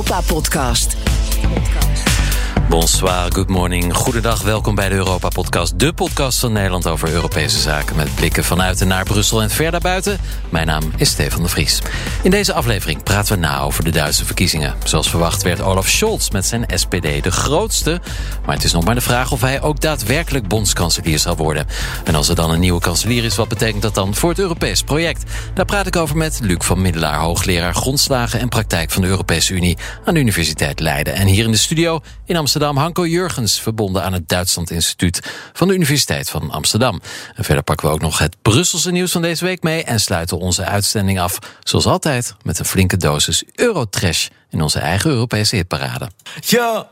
Europa-podcast. Bonsoir, good morning. Goedendag, welkom bij de Europa-podcast. De podcast van Nederland over Europese zaken... met blikken vanuit en naar Brussel en ver daarbuiten. Mijn naam is Stefan de Vries. In deze aflevering praten we na over de Duitse verkiezingen. Zoals verwacht werd Olaf Scholz met zijn SPD de grootste. Maar het is nog maar de vraag of hij ook daadwerkelijk bondskanselier zal worden. En als er dan een nieuwe kanselier is, wat betekent dat dan voor het Europees project? Daar praat ik over met Luc van Middelaar... hoogleraar grondslagen en praktijk van de Europese Unie... aan de Universiteit Leiden. En hier in de studio in Amsterdam Amsterdam Hanko Jurgens, verbonden aan het Duitsland Instituut van de Universiteit van Amsterdam. En verder pakken we ook nog het Brusselse nieuws van deze week mee en sluiten onze uitzending af, zoals altijd, met een flinke dosis Eurotrash in onze eigen Europese hitparade. Yo,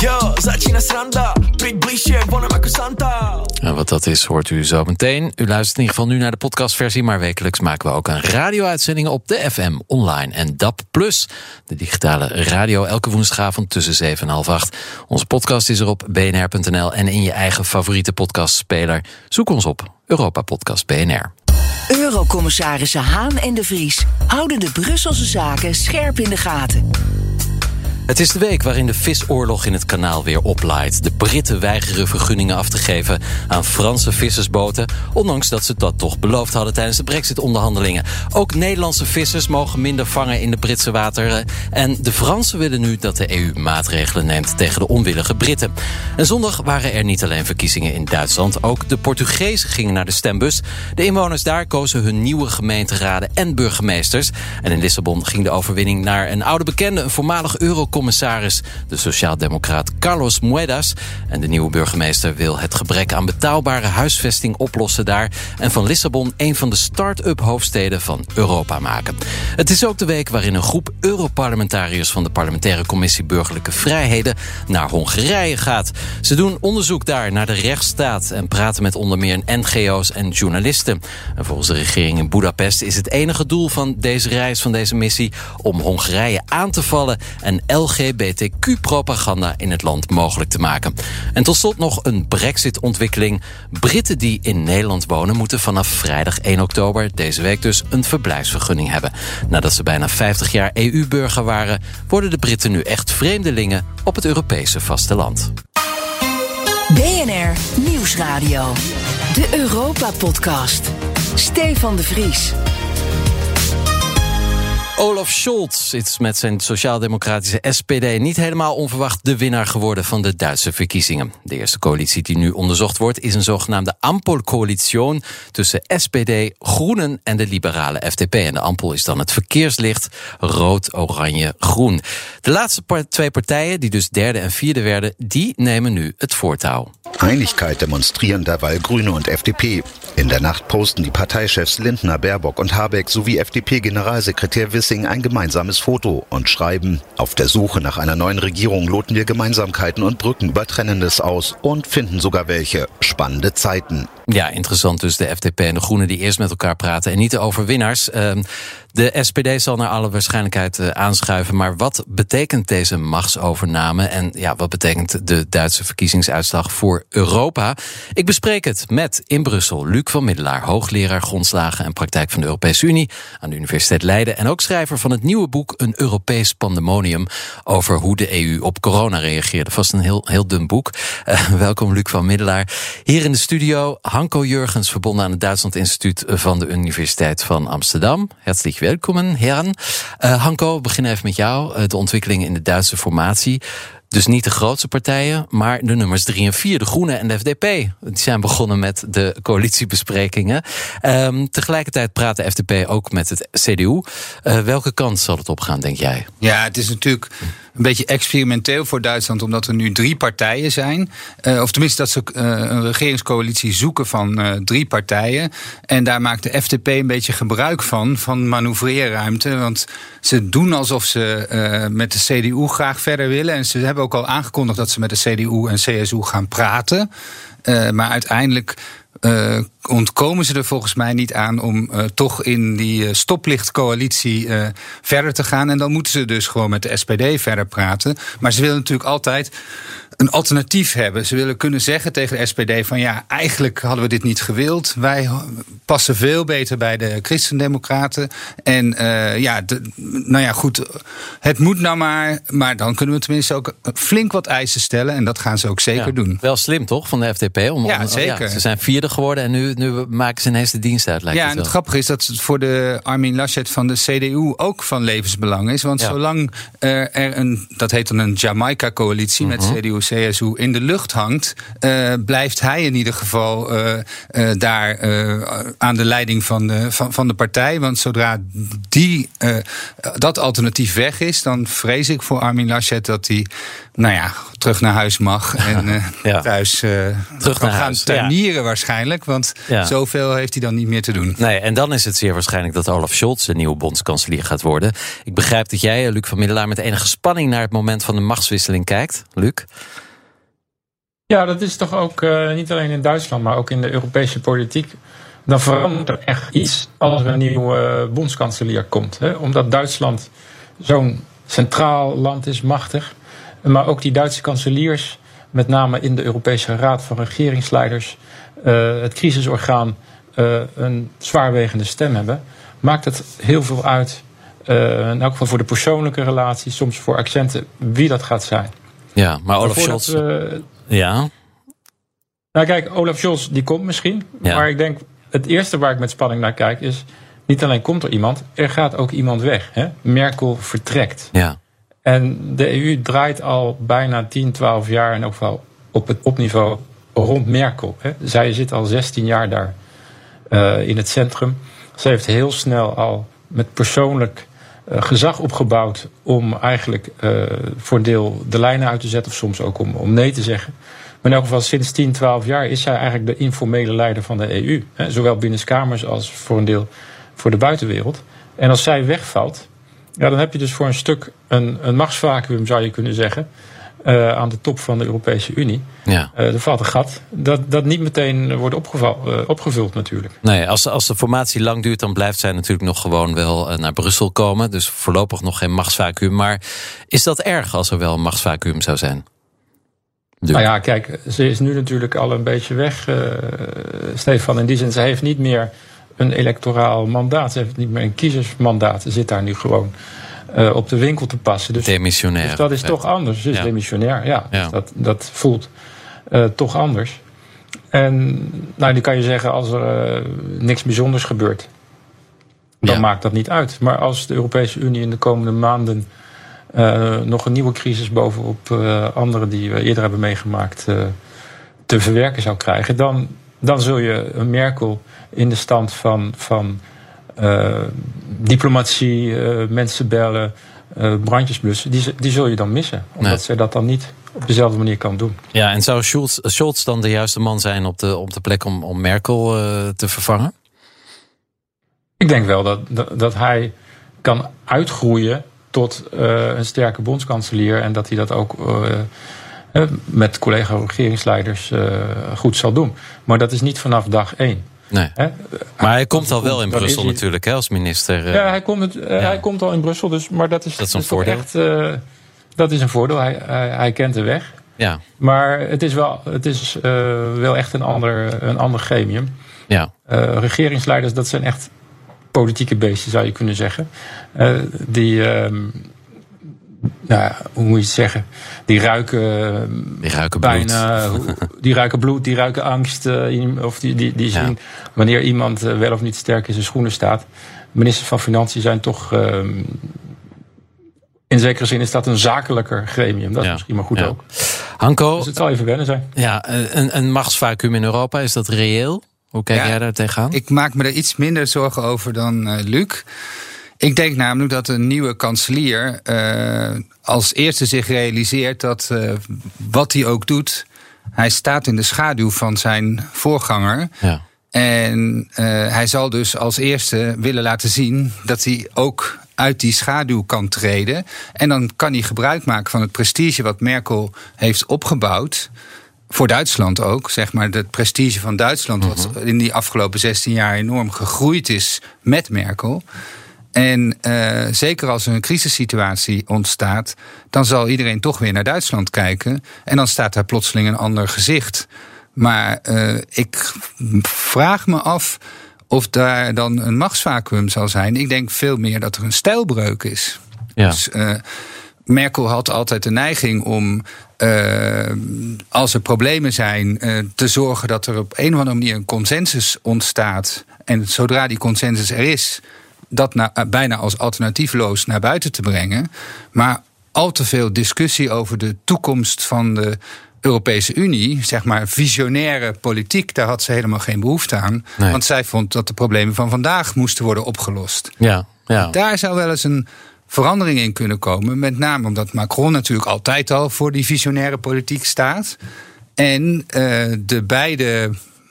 yo, zacina sranda, bližšie, Santa. En wat dat is, hoort u zo meteen. U luistert in ieder geval nu naar de podcastversie, maar wekelijks maken we ook een radio-uitzending op de FM online en DAP+. De digitale radio elke woensdagavond tussen 7 en half 8. Onze podcast is er op bnr.nl en in je eigen favoriete podcastspeler. Zoek ons op Europa Podcast BNR. Eurocommissarissen Haan en de Vries houden de Brusselse zaken scherp in de gaten. Het is de week waarin de visoorlog in het kanaal weer oplaait. De Britten weigeren vergunningen af te geven aan Franse vissersboten... ondanks dat ze dat toch beloofd hadden tijdens de brexit-onderhandelingen. Ook Nederlandse vissers mogen minder vangen in de Britse wateren. En de Fransen willen nu dat de EU maatregelen neemt tegen de onwillige Britten. En zondag waren er niet alleen verkiezingen in Duitsland... ook de Portugezen gingen naar de stembus. De inwoners daar kozen hun nieuwe gemeenteraden en burgemeesters. En in Lissabon ging de overwinning naar een oude bekende... een voormalig euro commissaris, de sociaaldemocraat Carlos Moedas. En de nieuwe burgemeester wil het gebrek aan betaalbare huisvesting oplossen daar... en van Lissabon een van de start-up hoofdsteden van Europa maken. Het is ook de week waarin een groep Europarlementariërs... van de parlementaire commissie Burgerlijke Vrijheden naar Hongarije gaat. Ze doen onderzoek daar naar de rechtsstaat... en praten met onder meer NGO's en journalisten. En volgens de regering in Budapest is het enige doel van deze reis, van deze missie... om Hongarije aan te vallen en LGBTQ-propaganda in het land mogelijk te maken. En tot slot nog een brexit-ontwikkeling. Britten die in Nederland wonen moeten vanaf vrijdag 1 oktober, deze week dus, een verblijfsvergunning hebben. Nadat ze bijna 50 jaar EU-burger waren, worden de Britten nu echt vreemdelingen op het Europese vasteland. BNR Nieuwsradio. De Europa-podcast. Stefan de Vries. Olaf Scholz is met zijn sociaal-democratische SPD niet helemaal onverwacht de winnaar geworden van de Duitse verkiezingen. De eerste coalitie die nu onderzocht wordt is een zogenaamde Ampel-coalitie tussen SPD, Groenen en de liberale FDP. En de Ampel is dan het verkeerslicht rood, oranje, groen. De laatste twee partijen, die dus derde en vierde werden, die nemen nu het voortouw. Einigkeit demonstrieren derweil Grüne und FDP. In der Nacht posten die Parteichefs Lindner, Baerbock und Habeck sowie FDP-Generalsekretär Wissing ein gemeinsames Foto und schreiben, auf der Suche nach einer neuen Regierung loten wir Gemeinsamkeiten und Brücken über Trennendes aus und finden sogar welche. Spannende Zeiten. Ja, interessant dus de FDP en de Groenen die eerst met elkaar praten en niet de overwinnaars. Uh, de SPD zal naar alle waarschijnlijkheid uh, aanschuiven. Maar wat betekent deze machtsovername? En ja, wat betekent de Duitse verkiezingsuitslag voor Europa? Ik bespreek het met in Brussel Luc van Middelaar, hoogleraar grondslagen en praktijk van de Europese Unie aan de Universiteit Leiden. En ook schrijver van het nieuwe boek Een Europees Pandemonium over hoe de EU op corona reageerde. Vast een heel, heel dun boek. Uh, welkom Luc van Middelaar. Hier in de studio Hanko Jurgens, verbonden aan het Duitsland Instituut van de Universiteit van Amsterdam. Herzlich welkom, heren. Uh, Hanko, we beginnen even met jou. Uh, de ontwikkelingen in de Duitse formatie. Dus niet de grootste partijen, maar de nummers 3 en 4, de Groenen en de FDP. Die zijn begonnen met de coalitiebesprekingen. Um, tegelijkertijd praat de FDP ook met het CDU. Uh, welke kant zal het opgaan, denk jij? Ja, het is natuurlijk een beetje experimenteel voor Duitsland, omdat er nu drie partijen zijn. Uh, of tenminste dat ze uh, een regeringscoalitie zoeken van uh, drie partijen. En daar maakt de FDP een beetje gebruik van, van manoeuvreerruimte. Want ze doen alsof ze met de CDU graag verder willen. En ze hebben ook al aangekondigd dat ze met de CDU en CSU gaan praten. maar uiteindelijk uh, ontkomen ze er volgens mij niet aan om uh, toch in die uh, stoplichtcoalitie uh, verder te gaan. En dan moeten ze dus gewoon met de SPD verder praten. Maar ze willen natuurlijk altijd een alternatief hebben. Ze willen kunnen zeggen tegen de SPD van ja, eigenlijk hadden we dit niet gewild. Wij passen veel beter bij de christendemocraten. En uh, ja, de, nou ja, goed, het moet nou maar. Maar dan kunnen we tenminste ook flink wat eisen stellen. En dat gaan ze ook zeker ja, doen. Wel slim toch van de FDP? Om, ja, zeker. Ja, ze zijn vierde geworden en nu, nu maken ze ineens de dienst uit. Lijkt ja, het en het grappige is dat het voor de Armin Laschet van de CDU ook van levensbelang is. Want Ja. zolang er, er een, dat heet dan een Jamaica-coalitie met CDU, CSU in de lucht hangt, eh, blijft hij in ieder geval eh, eh, daar eh, aan de leiding van de, van, van de partij. Want zodra die, eh, dat alternatief weg is, dan vrees ik voor Armin Laschet dat hij, nou ja, terug naar huis mag en eh, Ja. thuis eh, Terug kan naar gaan huis, ja. tuinieren waarschijnlijk. Want Ja. zoveel heeft hij dan niet meer te doen. Nee, en dan is het zeer waarschijnlijk dat Olaf Scholz de nieuwe bondskanselier gaat worden. Ik begrijp dat jij, eh, Luc van Middelaar, met enige spanning naar het moment van de machtswisseling kijkt. Luc? Ja, dat is toch ook eh, niet alleen in Duitsland, maar ook in de Europese politiek. Dan verandert er echt iets als er een nieuwe eh, bondskanselier komt. Hè? Omdat Duitsland zo'n centraal land is, machtig. Maar ook die Duitse kanseliers, met name in de Europese Raad van Regeringsleiders, het crisisorgaan, eh, een zwaarwegende stem hebben. Maakt het heel veel uit, eh, in elk geval voor de persoonlijke relaties, soms voor accenten, wie dat gaat zijn. Ja, maar Olaf Scholz... we Ja, nou kijk, Olaf Scholz die komt misschien. Ja. Maar ik denk, het eerste waar ik met spanning naar kijk is... niet alleen komt er iemand, er gaat ook iemand weg. Hè? Merkel vertrekt. ja. En de EU draait al bijna 10, 12 jaar... en ook wel op het topniveau rond Merkel. Hè? Zij zit al 16 jaar daar eh, in het centrum. Ze heeft heel snel al met persoonlijk eh, gezag opgebouwd... om eigenlijk eh, voor een deel de lijnen uit te zetten... of soms ook om, om nee te zeggen. Maar in elk geval sinds 10, 12 jaar is zij eigenlijk de informele leider van de EU. Hè, zowel binnenskamers als voor een deel voor de buitenwereld. En als zij wegvalt, ja, dan heb je dus voor een stuk een, een machtsvacuum, zou je kunnen zeggen. Eh, aan de top van de Europese Unie. ja. Eh, er valt een gat dat, dat niet meteen wordt opgeval, eh, opgevuld natuurlijk. Nee, als, als de formatie lang duurt, dan blijft zij natuurlijk nog gewoon wel eh, naar Brussel komen. Dus voorlopig nog geen machtsvacuum. Maar is dat erg als er wel een machtsvacuum zou zijn? Nou ja, kijk, ze is nu natuurlijk al een beetje weg, eh, Stefan. In die zin, ze heeft niet meer een electoraal mandaat. Ze heeft niet meer een kiezersmandaat. Ze zit daar nu gewoon eh, op de winkel te passen. Dus, Demissionair. dus dat is toch anders. Ja. demissionair, ja. Ja. Dus dat, dat voelt eh, toch anders. En nou, die kan je zeggen, als er eh, niks bijzonders gebeurt... dan Ja. maakt dat niet uit. Maar als de Europese Unie in de komende maanden... nog een nieuwe crisis bovenop andere die we eerder hebben meegemaakt te verwerken zou krijgen, dan, dan zul je een Merkel in de stand van, van diplomatie, eh, mensen bellen, eh, brandjes blussen, die, die zul je dan missen. Omdat Nee. ze dat dan niet op dezelfde manier kan doen. Ja, en zou Scholz, Scholz dan de juiste man zijn op de, op de plek om, om Merkel eh, te vervangen? Ik denk wel dat, dat, dat hij kan uitgroeien tot eh, een sterke bondskanselier en dat hij dat ook eh, eh, met collega-regeringsleiders eh, goed zal doen. Maar dat is niet vanaf dag één. Nee. Maar hij komt al wel in Brussel natuurlijk, hè, als minister. eh. Ja, hij komt, het, eh, ja. hij komt al in Brussel, dus, maar dat is, Dat is een voordeel. Echt, eh, dat is een voordeel. Hij, hij, hij kent de weg. ja, Maar het is wel, het is, wel echt een ander, een ander gremium. ja, regeringsleiders, dat zijn echt politieke beesten, zou je kunnen zeggen. Die, ehm, ja, hoe moet je het zeggen? Die ruiken eh, die ruiken bloed. bijna, die ruiken bloed, die ruiken angst. eh, of die, die, die Ja. zien wanneer iemand eh, wel of niet sterk in zijn schoenen staat. Ministers van Financiën zijn toch. ehm, in zekere zin is dat een zakelijker gremium. Dat is Ja. misschien maar goed Ja. ook. Hanko, Dus het zal even wennen zijn. ja, een, een machtsvacuum in Europa, is dat reëel? Hoe kijk Ja. jij daar tegenaan? Ik maak me er iets minder zorgen over dan eh, Luc. Ik denk namelijk dat een nieuwe kanselier eh, als eerste zich realiseert dat eh, wat hij ook doet, hij staat in de schaduw van zijn voorganger. Ja. En eh, hij zal dus als eerste willen laten zien dat hij ook uit die schaduw kan treden. En dan kan hij gebruik maken van het prestige wat Merkel heeft opgebouwd. voor Duitsland ook, zeg maar, het prestige van Duitsland, wat Mhm. in die afgelopen 16 jaar enorm gegroeid is met Merkel. En eh, zeker als er een crisissituatie ontstaat, dan zal iedereen toch weer naar Duitsland kijken. En dan staat daar plotseling een ander gezicht. Maar eh, ik vraag me af of daar dan een machtsvacuum zal zijn. Ik denk veel meer dat er een stijlbreuk is. Ja. Dus eh, Merkel had altijd de neiging om, als er problemen zijn, te zorgen dat er op een of andere manier een consensus ontstaat. En zodra die consensus er is, dat na- eh, bijna als alternatiefloos naar buiten te brengen. Maar al te veel discussie over de toekomst van de Europese Unie, zeg maar visionaire politiek, daar had ze helemaal geen behoefte aan. Nee. Want zij vond dat de problemen van vandaag moesten worden opgelost. Ja, ja. Daar zou wel eens een verandering in kunnen komen. Met name omdat Macron natuurlijk altijd al voor die visionaire politiek staat. En eh, de beide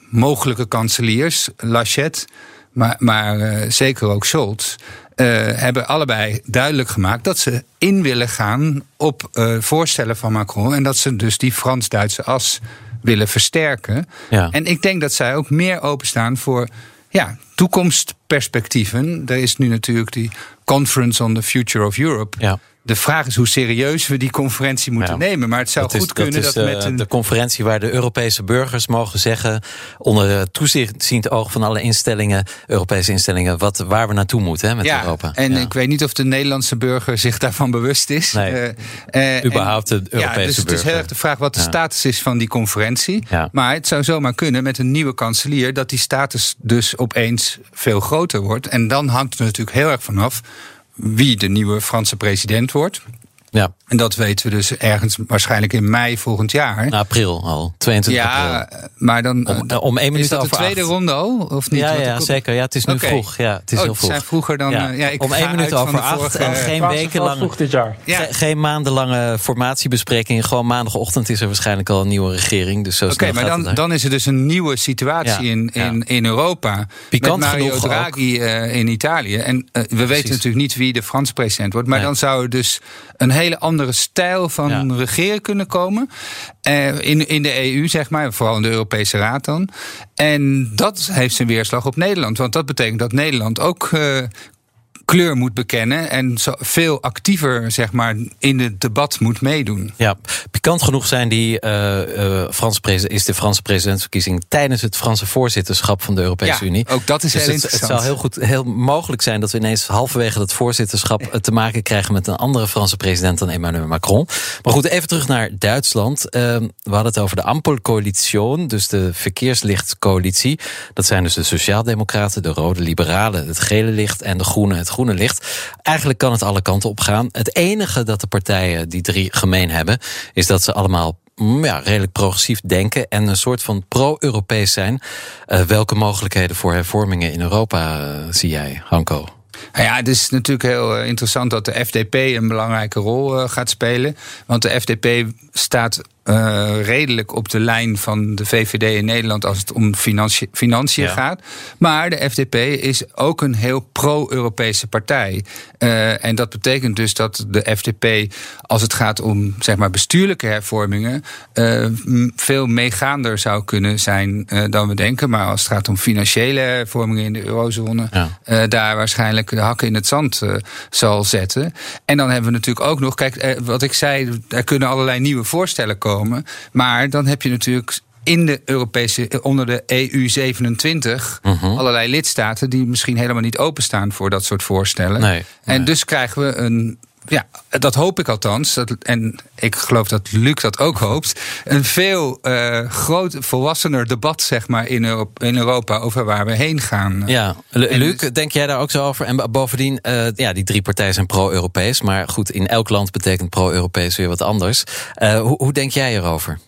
mogelijke kanseliers, Lachette, maar, maar eh, zeker ook Scholz. eh, hebben allebei duidelijk gemaakt dat ze in willen gaan op eh, voorstellen van Macron. En dat ze dus die Frans-Duitse as willen versterken. Ja. En ik denk dat zij ook meer openstaan voor ja, toekomstperspectieven. Er is nu natuurlijk die Conference on the Future of Europe. Ja. De vraag is hoe serieus we die conferentie moeten Ja. nemen. Maar het zou is, goed kunnen dat dat, is eh, met een. de conferentie waar de Europese burgers mogen zeggen, onder toezichtziend oog van alle instellingen, Europese instellingen, wat, waar we naartoe moeten hè, met ja, Europa. en Ja. ik weet niet of de Nederlandse burger zich daarvan bewust is. Nee. Eh, Überhaupt de Europese ja, dus het is heel erg de vraag wat de status is van die conferentie. Maar het zou zomaar kunnen met een nieuwe kanselier dat die status dus opeens veel groter wordt. En dan hangt er natuurlijk heel erg vanaf wie de nieuwe Franse president wordt. ja, En dat weten we dus ergens waarschijnlijk in mei volgend jaar. in april al, 22 ja, april. maar dan. Om- eh, om één minuut is dat de tweede acht. ronde al? Of niet? Ja, ja, zeker. Ja, het is nu vroeg. Ja, het is Oh, heel het vroeg. zijn vroeger dan, eh, ja, ik om één minuut over acht vorige- en geen Franse val wekenlang. vroeg dit jaar. Ja. Ge- Geen maandenlange formatiebespreking. Gewoon maandagochtend is er waarschijnlijk al een nieuwe regering. Dus zo Oké, maar dan, dan is er dus een nieuwe situatie Ja, in, in, in Europa. Pikant met Mario genoeg Draghi eh, in Italië. En eh, we weten natuurlijk niet wie de Franse president wordt. Maar dan zou er dus een hele andere stijl van Ja. regeren kunnen komen. Eh, in, in de EU, zeg maar. Vooral in de Europese Raad dan. En dat heeft zijn weerslag op Nederland. Want dat betekent dat Nederland ook. eh, kleur moet bekennen en zo veel actiever zeg maar, in het debat moet meedoen. Ja, pikant genoeg zijn die eh, eh, Franse presi- is de Franse presidentsverkiezing tijdens het Franse voorzitterschap van de Europese Ja, Unie. ook dat is Dus heel het, het interessant. zou heel goed, heel mogelijk zijn dat we ineens halverwege dat voorzitterschap eh, te maken krijgen met een andere Franse president dan Emmanuel Macron. Maar goed, even terug naar Duitsland. Eh, we hadden het over de Ampelcoalition, dus de verkeerslichtcoalitie. Dat zijn dus de Sociaaldemocraten, de Rode Liberalen, het gele licht en de Groene, het groene licht. Eigenlijk kan het alle kanten op gaan. Het enige dat de partijen, die drie, gemeen hebben, is dat ze allemaal mm, ja, redelijk progressief denken en een soort van pro-Europees zijn. Eh, welke mogelijkheden voor hervormingen in Europa eh, zie jij, Hanko? Nou ja, het is natuurlijk heel eh, interessant dat de FDP een belangrijke rol gaat spelen. Want de FDP staat eh, redelijk op de lijn van de VVD in Nederland als het om financi- financiën Ja. gaat. Maar de FDP is ook een heel pro-Europese partij. Eh, en dat betekent dus dat de FDP, als het gaat om zeg maar, bestuurlijke hervormingen, eh, veel meegaander zou kunnen zijn dan we denken. Maar als het gaat om financiële hervormingen in de eurozone, Ja. daar waarschijnlijk de hakken in het zand zal zetten. En dan hebben we natuurlijk ook nog, kijk, wat ik zei, er kunnen allerlei nieuwe voorstellen komen. Maar dan heb je natuurlijk in de Europese, eh, onder de EU27, Mhm. allerlei lidstaten die misschien helemaal niet openstaan voor dat soort voorstellen. Nee, En nee. dus krijgen we een. Ja, dat hoop ik althans. Dat, en ik geloof dat Luc dat ook hoopt. Een veel eh groot, volwassener debat, zeg maar, in Europa, in Europa over waar we heen gaan. Ja, En Luc, dus- denk jij daar ook zo over? En bovendien, eh, ja, die drie partijen zijn pro-Europees. Maar goed, in elk land betekent pro-Europees weer wat anders. Eh, hoe, hoe denk jij erover?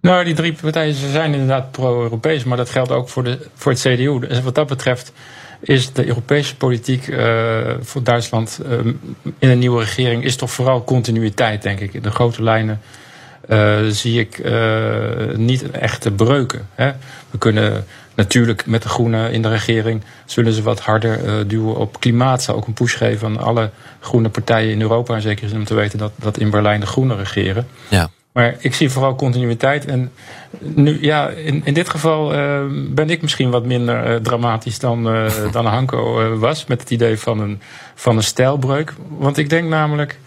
Nou, die drie partijen ze zijn inderdaad pro-Europees, maar dat geldt ook voor, de, voor het CDU. Dus wat dat betreft is de Europese politiek eh, voor Duitsland eh, in een nieuwe regering is toch vooral continuïteit, denk ik. In de grote lijnen eh, zie ik niet echte breuken. Hè. We kunnen natuurlijk met de Groenen in de regering zullen ze wat harder duwen op klimaat. Zou ook een push geven aan alle groene partijen in Europa. En zeker om te weten dat, dat in Berlijn de Groenen regeren. Ja. Maar ik zie vooral continuïteit. En nu, ja, in, in dit geval uh, ben ik misschien wat minder uh, dramatisch dan, uh, dan Hanko was. Met het idee van een, van een stijlbreuk. Want ik denk namelijk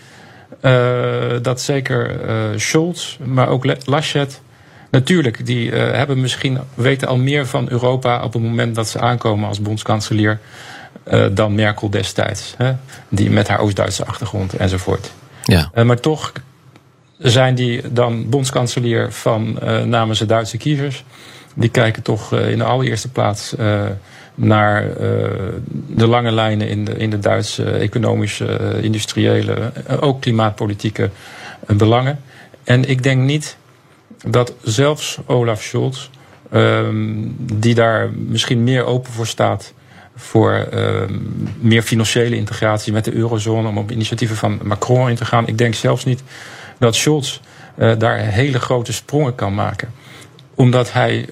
dat zeker Scholz, maar ook Laschet. Natuurlijk, die hebben misschien weten al meer van Europa op het moment dat ze aankomen als bondskanselier. dan Merkel destijds. Hè? Die met haar Oost-Duitse achtergrond enzovoort. Ja. maar toch zijn die dan bondskanselier van uh, namens de Duitse kiezers. Die kijken toch uh, in de allereerste plaats uh, naar de lange lijnen in de, in de Duitse economische, industriële, ook klimaatpolitieke belangen. En ik denk niet dat zelfs Olaf Scholz, ehm, die daar misschien meer open voor staat voor ehm, meer financiële integratie met de eurozone, om op initiatieven van Macron in te gaan. Ik denk zelfs niet dat Scholz uh, daar hele grote sprongen kan maken. Omdat hij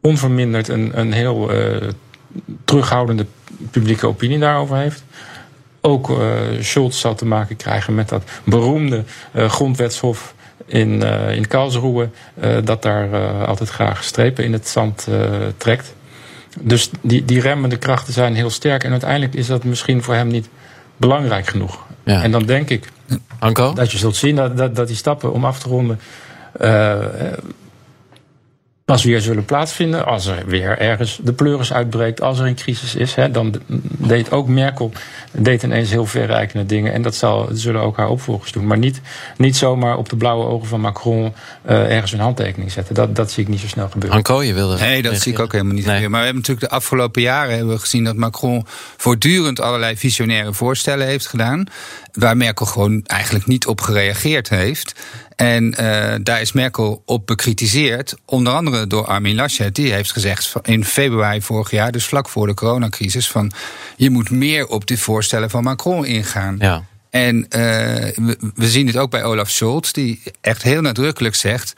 onverminderd een, een heel uh, terughoudende publieke opinie daarover heeft. Ook uh, Scholz zal te maken krijgen met dat beroemde grondwetshof in, in Karlsruhe, dat daar altijd graag strepen in het zand trekt. Dus die, die remmende krachten zijn heel sterk. En uiteindelijk is dat misschien voor hem niet belangrijk genoeg. Ja. En dan denk ik Dat je zult zien dat, dat, die stappen om af te ronden. Uh, pas weer zullen plaatsvinden. Als er weer ergens de pleuris uitbreekt, als er een crisis is. Hè, dan deed ook Merkel deed ineens heel verrijkende dingen. En dat zal, zullen ook haar opvolgers doen. Maar niet, niet zomaar op de blauwe ogen van Macron uh, ergens een handtekening zetten. Dat, dat zie ik niet zo snel gebeuren. Anko, je wilde. Nee, dat zie ik ook helemaal niet. Nee. Maar we hebben natuurlijk de afgelopen jaren hebben we gezien dat Macron voortdurend allerlei visionaire voorstellen heeft gedaan. Waar Merkel gewoon eigenlijk niet op gereageerd heeft. En uh, daar is Merkel op bekritiseerd. Onder andere door Armin Laschet. Die heeft gezegd in februari vorig jaar, dus vlak voor de coronacrisis, van je moet meer op die voorstellen van Macron ingaan. Ja. En uh, we, we zien het ook bij Olaf Scholz, die echt heel nadrukkelijk zegt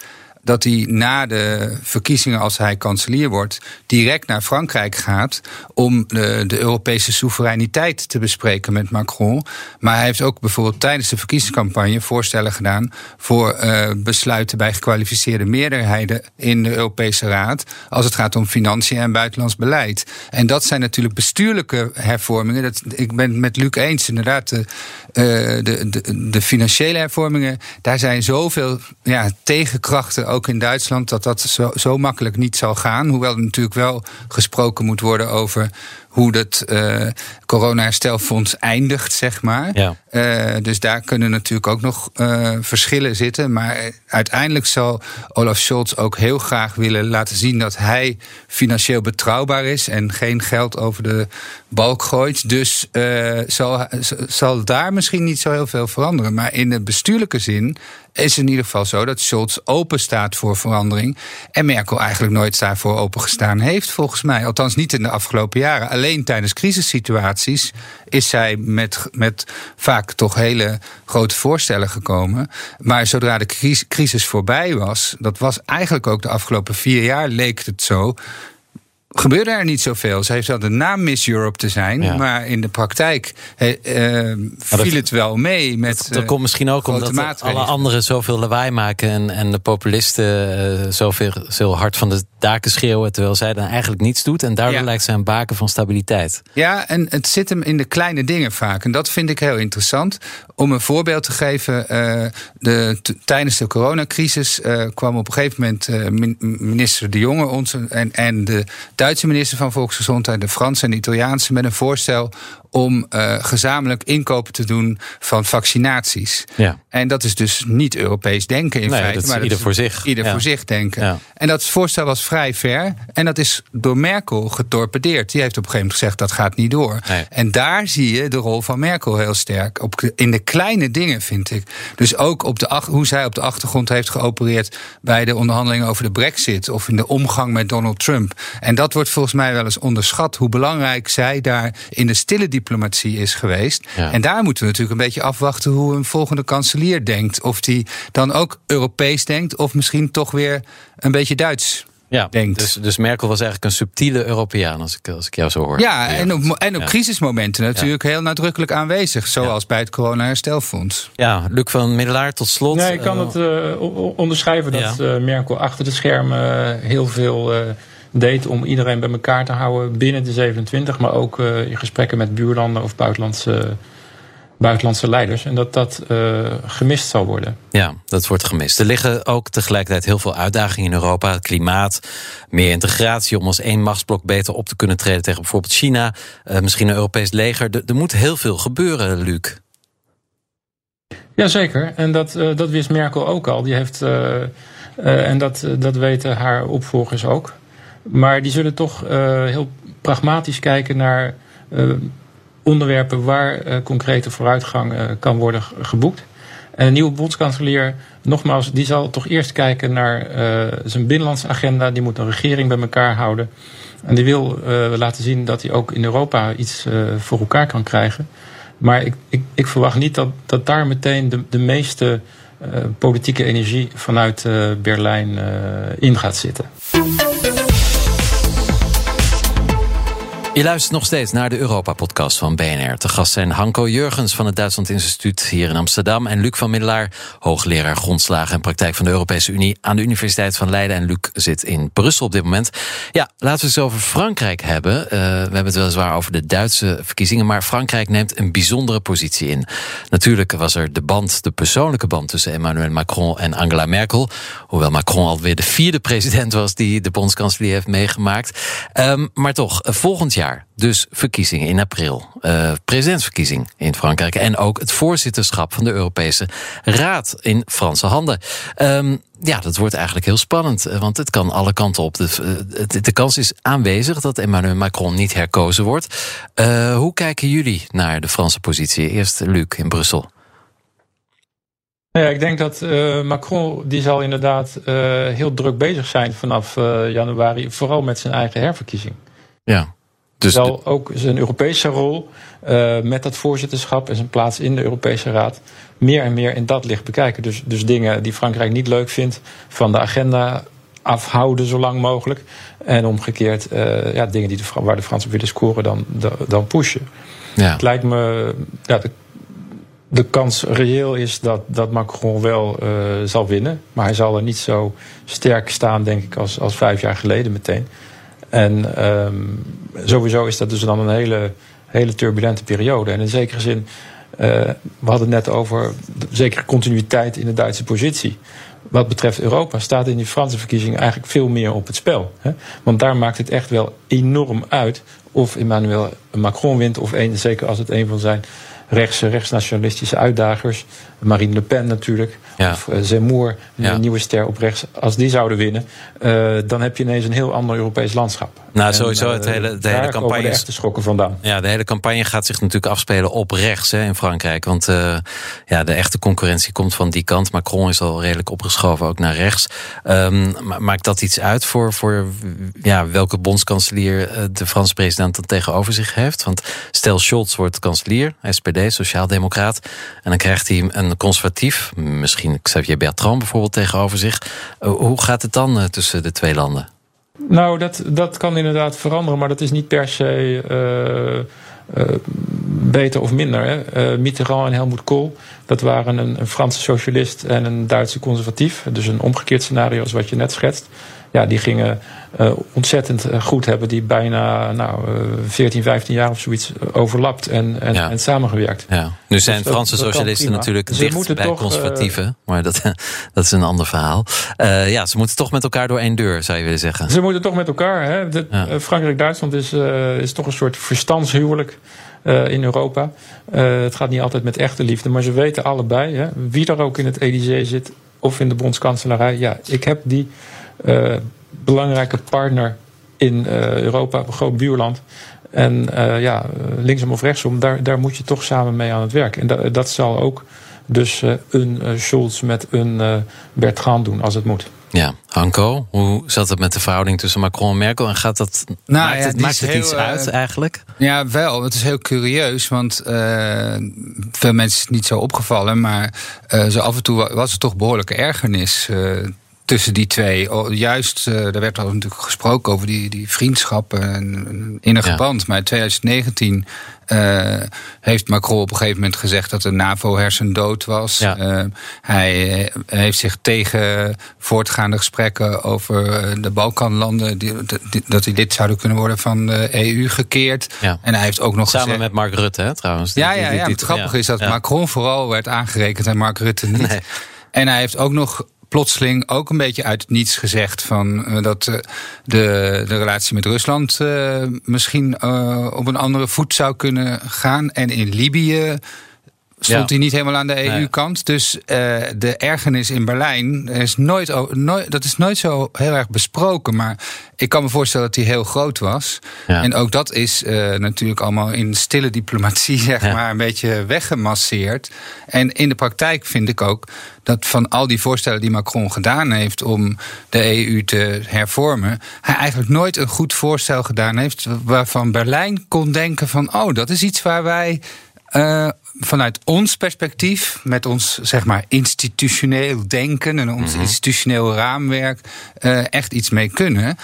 dat hij na de verkiezingen, als hij kanselier wordt, direct naar Frankrijk gaat om de, de, Europese soevereiniteit te bespreken met Macron. Maar hij heeft ook bijvoorbeeld tijdens de verkiezingscampagne voorstellen gedaan voor uh, besluiten bij gekwalificeerde meerderheden in de Europese Raad als het gaat om financiën en buitenlands beleid. En dat zijn natuurlijk bestuurlijke hervormingen. Dat, ik ben het met Luc eens, inderdaad. De, uh, de, de, de, financiële hervormingen, daar zijn zoveel ja, tegenkrachten ook in Duitsland, dat dat zo, makkelijk niet zal gaan. Hoewel er natuurlijk wel gesproken moet worden over hoe het uh, corona-herstelfonds eindigt, zeg maar. Ja. Uh, dus daar kunnen natuurlijk ook nog uh, verschillen zitten. Maar uiteindelijk zal Olaf Scholz ook heel graag willen laten zien dat hij financieel betrouwbaar is en geen geld over de balk gooit. Dus zal, zal daar misschien niet zo heel veel veranderen. Maar in de bestuurlijke zin is het in ieder geval zo dat Scholz open staat voor verandering. En Merkel eigenlijk nooit daarvoor opengestaan heeft, volgens mij. Althans niet in de afgelopen jaren. Alleen tijdens crisissituaties is zij met, met vaak toch hele grote voorstellen gekomen. Maar zodra de crisis voorbij was, dat was eigenlijk ook de afgelopen vier jaar, leek het zo gebeurde er niet zoveel. Ze heeft wel de naam Miss Europe te zijn, maar in de praktijk uh, viel het wel mee. Met, dat, dat komt misschien ook omdat alle anderen zoveel lawaai maken en, en de populisten uh, zoveel zo hard van de daken schreeuwen, terwijl zij dan eigenlijk niets doet. En daardoor lijkt zij een baken van stabiliteit. Ja, en het zit hem in de kleine dingen vaak. En dat vind ik heel interessant. Om een voorbeeld te geven, de, tijdens de coronacrisis kwam op een gegeven moment minister De Jonge ons en, en de Duitse minister van Volksgezondheid, de Franse en de Italiaanse, met een voorstel om uh, gezamenlijk inkopen te doen van vaccinaties. Ja. En dat is dus niet Europees denken in nee, feite. Dat is maar ieder voor zich. Ieder voor zich denken. Ja. En dat voorstel was vrij ver. En dat is door Merkel getorpedeerd. Die heeft op een gegeven moment gezegd dat gaat niet door. Nee. En daar zie je de rol van Merkel heel sterk. Op, in de kleine dingen vind ik. Dus ook op de, hoe zij op de achtergrond heeft geopereerd bij de onderhandelingen over de brexit. Of in de omgang met Donald Trump. En dat wordt volgens mij wel eens onderschat. Hoe belangrijk zij daar in de stille diplomatie is geweest. Ja. En daar moeten we natuurlijk een beetje afwachten hoe een volgende kanselier denkt. Of die dan ook Europees denkt, of misschien toch weer een beetje Duits. ja, denkt. Dus, dus Merkel was eigenlijk een subtiele Europeaan, als ik, als ik jou zo hoor. Ja, en op, en op crisismomenten natuurlijk heel nadrukkelijk aanwezig. Zoals bij het corona-herstelfonds. Ja, Luc van Middelaar, tot slot. Nee, ik kan het uh, onderschrijven dat uh, Merkel achter de schermen heel veel uh, deed om iedereen bij elkaar te houden binnen de 27, maar ook in gesprekken met buurlanden of buitenlandse buitenlandse leiders. En dat dat uh, gemist zal worden. Ja, dat wordt gemist. Er liggen ook tegelijkertijd heel veel uitdagingen in Europa. Het klimaat, meer integratie om als één machtsblok beter op te kunnen treden tegen bijvoorbeeld China. Uh, misschien een Europees leger. Er, er, moet heel veel gebeuren, Luc. Jazeker. En dat, uh, dat wist Merkel ook al. Die heeft, en dat, dat weten haar opvolgers ook. Maar die zullen toch heel pragmatisch kijken naar onderwerpen waar uh, concrete vooruitgang uh, kan worden geboekt. En een nieuwe bondskanselier, nogmaals, die zal toch eerst kijken naar uh, zijn binnenlandse agenda. Die moet een regering bij elkaar houden. En die wil laten zien dat hij ook in Europa iets voor elkaar kan krijgen. Maar ik, ik, ik verwacht niet dat, dat daar meteen de, de meeste politieke energie vanuit Berlijn in gaat zitten. Je luistert nog steeds naar de Europa-podcast van BNR. Te gast zijn Hanko Jurgens van het Duitsland Instituut hier in Amsterdam... en Luc van Middelaar, hoogleraar grondslagen en praktijk van de Europese Unie... aan de Universiteit van Leiden. En Luc zit in Brussel op dit moment. Ja, laten we het over Frankrijk hebben. Uh, we hebben het weliswaar over de Duitse verkiezingen... maar Frankrijk neemt een bijzondere positie in. Natuurlijk was er de band, de persoonlijke band... tussen Emmanuel Macron en Angela Merkel. Hoewel Macron alweer de vierde president was... die de bondskanselier heeft meegemaakt. Um, maar toch, volgend jaar dus verkiezingen in april. Uh, presidentsverkiezing in Frankrijk. En ook het voorzitterschap van de Europese Raad in Franse handen. Um, ja, dat wordt eigenlijk heel spannend. Eh, want het kan alle kanten op. De, de, de kans is aanwezig dat Emmanuel Macron niet herkozen wordt. Uh, hoe kijken jullie naar de Franse positie? Eerst Luc in Brussel. Ja, ik denk dat uh, Macron die zal inderdaad uh, heel druk bezig zijn vanaf uh, januari, vooral met zijn eigen herverkiezing. Ja. Dus zal ook zijn Europese rol uh, met dat voorzitterschap en zijn plaats in de Europese Raad meer en meer in dat licht bekijken. Dus, dus dingen die Frankrijk niet leuk vindt van de agenda afhouden zo lang mogelijk. En omgekeerd uh, ja, dingen die de, waar de Fransen willen scoren dan, dan pushen. Ja. Het lijkt me, ja, de, de kans reëel is dat, dat Macron wel uh, zal winnen. Maar hij zal er niet zo sterk staan, denk ik, als, als vijf jaar geleden meteen. En um, sowieso is dat dus dan een hele, hele turbulente periode. En in zekere zin, uh, we hadden het net over zekere continuïteit in de Duitse positie. Wat betreft Europa staat in die Franse verkiezingen eigenlijk veel meer op het spel. Hè? Want daar maakt het echt wel enorm uit of Emmanuel Macron wint of een, zeker als het een van zijn rechtse, rechtsnationalistische uitdagers. Marine Le Pen natuurlijk. Ja. Of uh, Zemmour, een nieuwe ster op rechts. Als die zouden winnen, uh, dan heb je ineens een heel ander Europees landschap. Nou, en, sowieso het hele, de hele campagne. de echte schokken vandaan. Ja, de hele campagne gaat zich natuurlijk afspelen op rechts hè, in Frankrijk. Want uh, ja, de echte concurrentie komt van die kant. Macron is al redelijk opgeschoven ook naar rechts. Um, maakt dat iets uit voor, voor ja, welke bondskanselier de Franse president dan tegenover zich heeft? Want stel Scholz wordt kanselier, SPD, sociaaldemocraat. En dan krijgt hij een conservatief, misschien Xavier Bertrand bijvoorbeeld, tegenover zich. Uh, hoe gaat het dan uh, tussen de twee landen? Nou, dat, dat kan inderdaad veranderen, maar dat is niet per se uh, beter of minder. Hè. Mitterrand en Helmut Kohl, dat waren een, een Franse socialist en een Duitse conservatief. Dus een omgekeerd scenario als wat je net schetst. Ja, die gingen uh, ontzettend goed hebben, die bijna nou, uh, 14, 15 jaar of zoiets overlapt en, en, ja. en samengewerkt. Ja. Nu zijn dus Franse dat, socialisten dat natuurlijk ze dicht bij toch, conservatieven, maar dat, dat is een ander verhaal. Uh, ja, ze moeten toch met elkaar door één deur, zou je willen zeggen. Ze moeten toch met elkaar. Hè? Ja. Frankrijk-Duitsland is, is toch een soort verstandshuwelijk. Uh, in Europa. Uh, het gaat niet altijd met echte liefde, maar ze weten allebei, hè, wie er ook in het Elysée zit of in de bondskanselarij. Ja, ik heb die belangrijke partner in uh, Europa, een groot buurland. En uh, ja, linksom of rechtsom, daar, daar moet je toch samen mee aan het werk. En dat, dat zal ook dus uh, een uh, Scholz met een uh, Bertrand doen als het moet. Ja, Hanko, hoe zat het met de verhouding tussen Macron en Merkel? En gaat dat, nou, maakt ja, het, maakt het heel, iets uit eigenlijk? Ja, wel. Het is heel curieus, want veel mensen is het niet zo opgevallen. Maar zo af en toe was er toch behoorlijke ergernis tussen die twee. Juist, uh, er werd al natuurlijk gesproken over die, die vriendschappen en een innige ja. band. Maar in 2019 uh, heeft Macron op een gegeven moment gezegd dat de NAVO hersendood was. Ja. Uh, hij heeft zich tegen voortgaande gesprekken over de Balkanlanden, die, die, dat die lid zouden kunnen worden van de EU, gekeerd. Ja. En hij heeft ook nog Samen gezegd, met Mark Rutte, hè, trouwens. Ja, ja, ja. Het grappige is dat Macron vooral werd aangerekend en Mark Rutte niet. Nee. En hij heeft ook nog plotseling ook een beetje uit het niets gezegd van uh, dat uh, de, de relatie met Rusland uh, misschien op een andere voet zou kunnen gaan. En in Libië stond ja. hij niet helemaal aan de EU-kant. Dus uh, de ergernis in Berlijn is nooit, nooit, dat is nooit zo heel erg besproken. Maar ik kan me voorstellen dat die heel groot was. Ja. En ook dat is uh, natuurlijk allemaal in stille diplomatie, zeg ja. maar, een beetje weggemasseerd. En in de praktijk vind ik ook dat van al die voorstellen die Macron gedaan heeft om de EU te hervormen, hij eigenlijk nooit een goed voorstel gedaan heeft waarvan Berlijn kon denken van, oh, dat is iets waar wij. Uh, vanuit ons perspectief, met ons zeg maar institutioneel denken en ons mm -hmm. institutioneel raamwerk, uh, echt iets mee kunnen.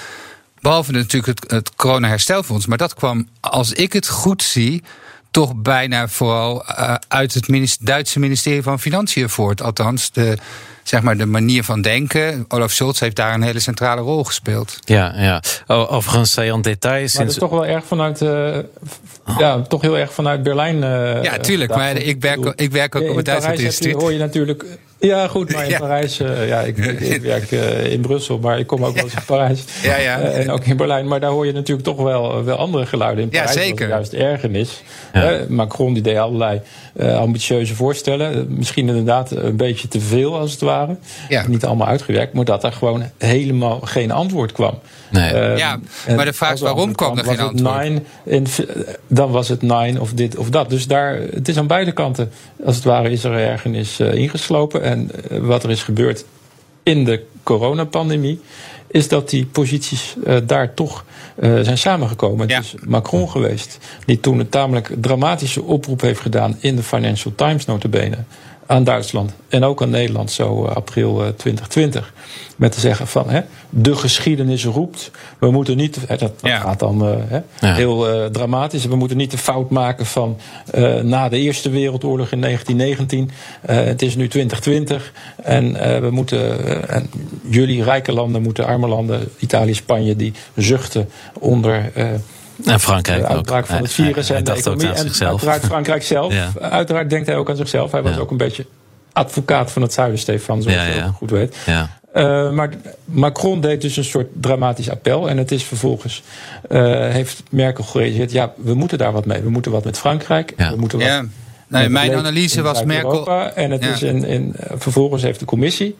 Behalve natuurlijk het, het corona-herstelfonds. Maar dat kwam, als ik het goed zie, toch bijna vooral uh, uit het Duitse ministerie van Financiën voort. Althans, de, zeg maar, de manier van denken. Olaf Scholz heeft daar een hele centrale rol gespeeld. Ja, ja. Overigens, saillant detail. Maar Sinds... dat is toch wel erg vanuit. Uh, oh. Ja, toch heel erg vanuit Berlijn. Uh, ja, tuurlijk. Maar ik werk, ik werk ook op het Duitse instituut. hoor je natuurlijk. Ja, goed, maar in ja. Parijs, uh, ja, ik, ik werk uh, in Brussel, maar ik kom ook wel eens in Parijs. Ja, ja. Uh, en ook in Berlijn, maar daar hoor je natuurlijk toch wel, wel andere geluiden. In Parijs ja, zeker. juist ergernis. Ja. Macron die deed allerlei ambitieuze voorstellen. Misschien inderdaad een beetje te veel, als het ware. Ja. Niet allemaal uitgewerkt, maar dat er gewoon helemaal geen antwoord kwam. Nee. ja, maar de vraag is waarom kwam er geen antwoord? Nine in, dan was het nine of dit of dat. Dus daar, het is aan beide kanten, als het ware, is er ergernis ingeslopen. En wat er is gebeurd in de coronapandemie, is dat die posities uh, daar toch uh, zijn samengekomen. Ja. Het is Macron geweest die toen een tamelijk dramatische oproep heeft gedaan in de Financial Times notabene aan Duitsland en ook aan Nederland, zo uh, april 2020. Met te zeggen van hè, de geschiedenis roept. We moeten niet, hè, dat, dat ja. gaat dan uh, hè, Ja. heel uh, dramatisch. We moeten niet de fout maken van uh, na de Eerste Wereldoorlog in 1919. het is nu 2020 en we moeten, en jullie rijke landen moeten arme landen, Italië, Spanje, die zuchten onder. En Frankrijk de uitbraak ook. van het virus hij, en de hij economie. En zichzelf. uiteraard Frankrijk zelf. Ja. Uiteraard denkt hij ook aan zichzelf. Hij was Ja. ook een beetje advocaat van het zuiden, Stefan, zoals Ja, je ja. ook goed weet. Ja. Uh, maar Macron deed dus een soort dramatisch appel. En het is vervolgens, uh, heeft Merkel gereageerd... ja, we moeten daar wat mee. We moeten wat met Frankrijk. Ja. We moeten wat Ja. Nee, met mijn analyse was Merkel. En het Ja. is in, in, vervolgens heeft de commissie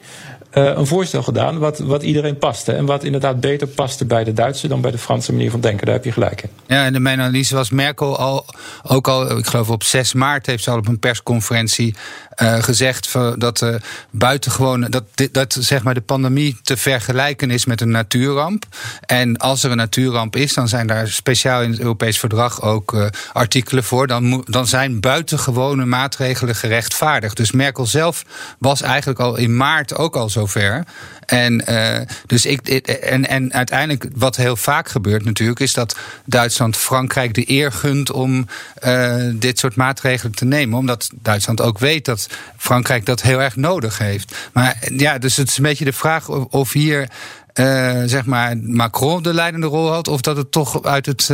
een voorstel gedaan... Wat, wat iedereen paste. En wat inderdaad beter paste bij de Duitse... dan bij de Franse manier van denken. Daar heb je gelijk in. Ja, en mijn analyse was Merkel al, ook al, ik geloof op 6 maart heeft ze al op een persconferentie uh, gezegd dat uh, buitengewone, dat, dit- dat zeg maar de pandemie te vergelijken is met een natuurramp. En als er een natuurramp is, dan zijn daar speciaal in het Europees verdrag ook artikelen voor. Dan, dan zijn buitengewone maatregelen gerechtvaardigd. Dus Merkel zelf was eigenlijk al in maart ook al zover. En, uh, dus ik, en, en uiteindelijk, wat heel vaak gebeurt natuurlijk, is dat Duitsland Frankrijk de eer gunt om uh, dit soort maatregelen te nemen. Omdat Duitsland ook weet dat Frankrijk dat heel erg nodig heeft. Maar ja, dus het is een beetje de vraag of, hier. Uh, zeg maar Macron de leidende rol had, of dat het toch uit het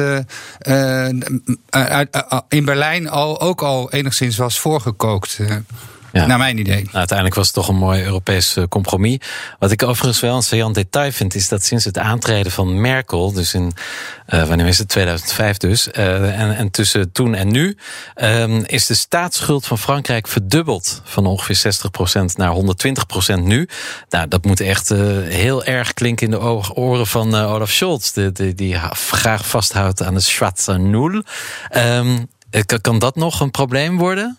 uit, in Berlijn al ook al enigszins was voorgekookt. Ja. Naar mijn idee. Nou, uiteindelijk was het toch een mooi Europees uh, compromis. Wat ik overigens wel een saillant detail vind, is dat sinds het aantreden van Merkel, dus in, uh, wanneer is het, 2005 dus, uh, en, en tussen toen en nu, um, is de staatsschuld van Frankrijk verdubbeld. Van ongeveer 60% naar 120% nu. Nou, dat moet echt heel erg klinken in de oren van Olaf Scholz, die, graag vasthoudt aan de Schwarze Nul. Um, kan dat nog een probleem worden?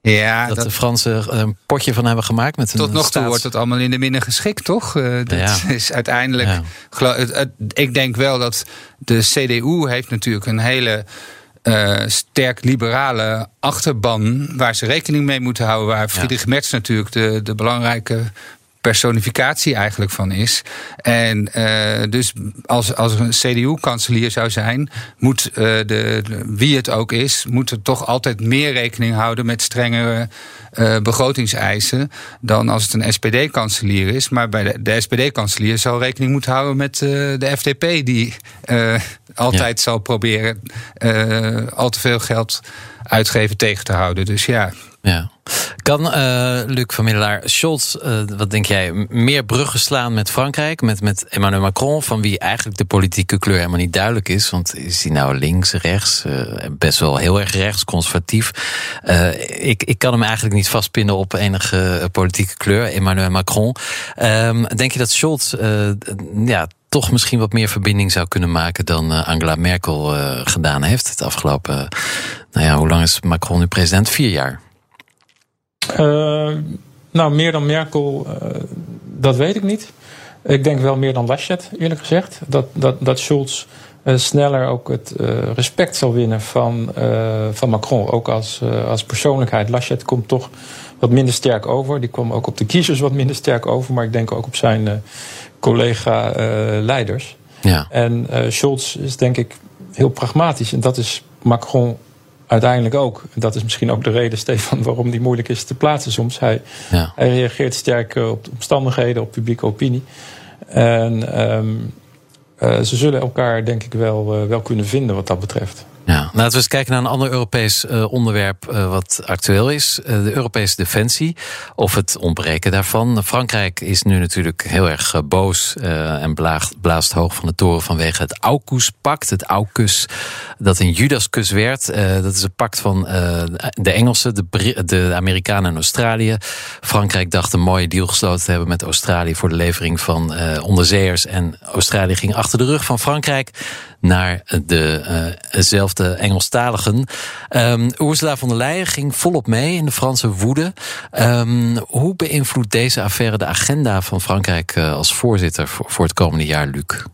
Ja, dat, dat, de Fransen een potje van hebben gemaakt met een Tot nog toe staats... wordt het allemaal in de minne geschikt, toch? Uh, dat ja. is uiteindelijk. Ja. Geloof, het, het, ik denk wel dat de CDU heeft natuurlijk een hele. Uh, sterk liberale achterban waar ze rekening mee moeten houden. Waar Friedrich ja. Merz natuurlijk de, de belangrijke personificatie eigenlijk van is. En uh, dus als, als er een CDU-kanselier zou zijn, moet uh, de, wie het ook is, moet er toch altijd meer rekening houden met strengere uh, begrotingseisen dan als het een SPD-kanselier is. Maar bij de, de SPD-kanselier zal rekening moeten houden met de FDP, die altijd ja. zal proberen al te veel geld uitgeven tegen te houden. Dus ja. Ja. Kan uh, Luc van Middelaar Scholz, uh, wat denk jij, meer bruggen slaan met Frankrijk, met, met Emmanuel Macron, van wie eigenlijk de politieke kleur helemaal niet duidelijk is? Want is hij nou links, rechts, uh, best wel heel erg rechts, conservatief? ik, ik kan hem eigenlijk niet vastpinnen op enige politieke kleur, Emmanuel Macron. Um, denk je dat Scholz ja, toch misschien wat meer verbinding zou kunnen maken dan Angela Merkel gedaan heeft het afgelopen. Nou ja, hoe lang is Macron nu president? Vier jaar. Uh, nou, meer dan Merkel, uh, dat weet ik niet. Ik denk wel meer dan Laschet, eerlijk gezegd. Dat, dat, dat Scholz uh, sneller ook het respect zal winnen van, van Macron. Ook als, als persoonlijkheid. Laschet komt toch wat minder sterk over. Die kwam ook op de kiezers wat minder sterk over. Maar ik denk ook op zijn collega-leiders. ja. En Scholz is denk ik heel pragmatisch. En dat is Macron uiteindelijk ook. Dat is misschien ook de reden, Stefan, waarom die moeilijk is te plaatsen soms. Hij, ja. hij reageert sterk op de omstandigheden, op publieke opinie. En um, uh, ze zullen elkaar denk ik wel, uh, wel kunnen vinden wat dat betreft. Ja, laten we eens kijken naar een ander Europees uh, onderwerp uh, wat actueel is. Uh, de Europese defensie, of het ontbreken daarvan. Frankrijk is nu natuurlijk heel erg boos en blaast, blaast hoog van de toren vanwege het AUKUS-pact. Het AUKUS dat een Judaskus werd. dat is een pact van de Engelsen, de, de Amerikanen en Australië. Frankrijk dacht een mooie deal gesloten te hebben met Australië voor de levering van onderzeeërs. En Australië ging achter de rug van Frankrijk naar dezelfde de Engelstaligen. Um, Ursula von der Leyen ging volop mee in de Franse woede. Um, hoe beïnvloedt deze affaire de agenda van Frankrijk uh, als voorzitter voor, het komende jaar, Luc?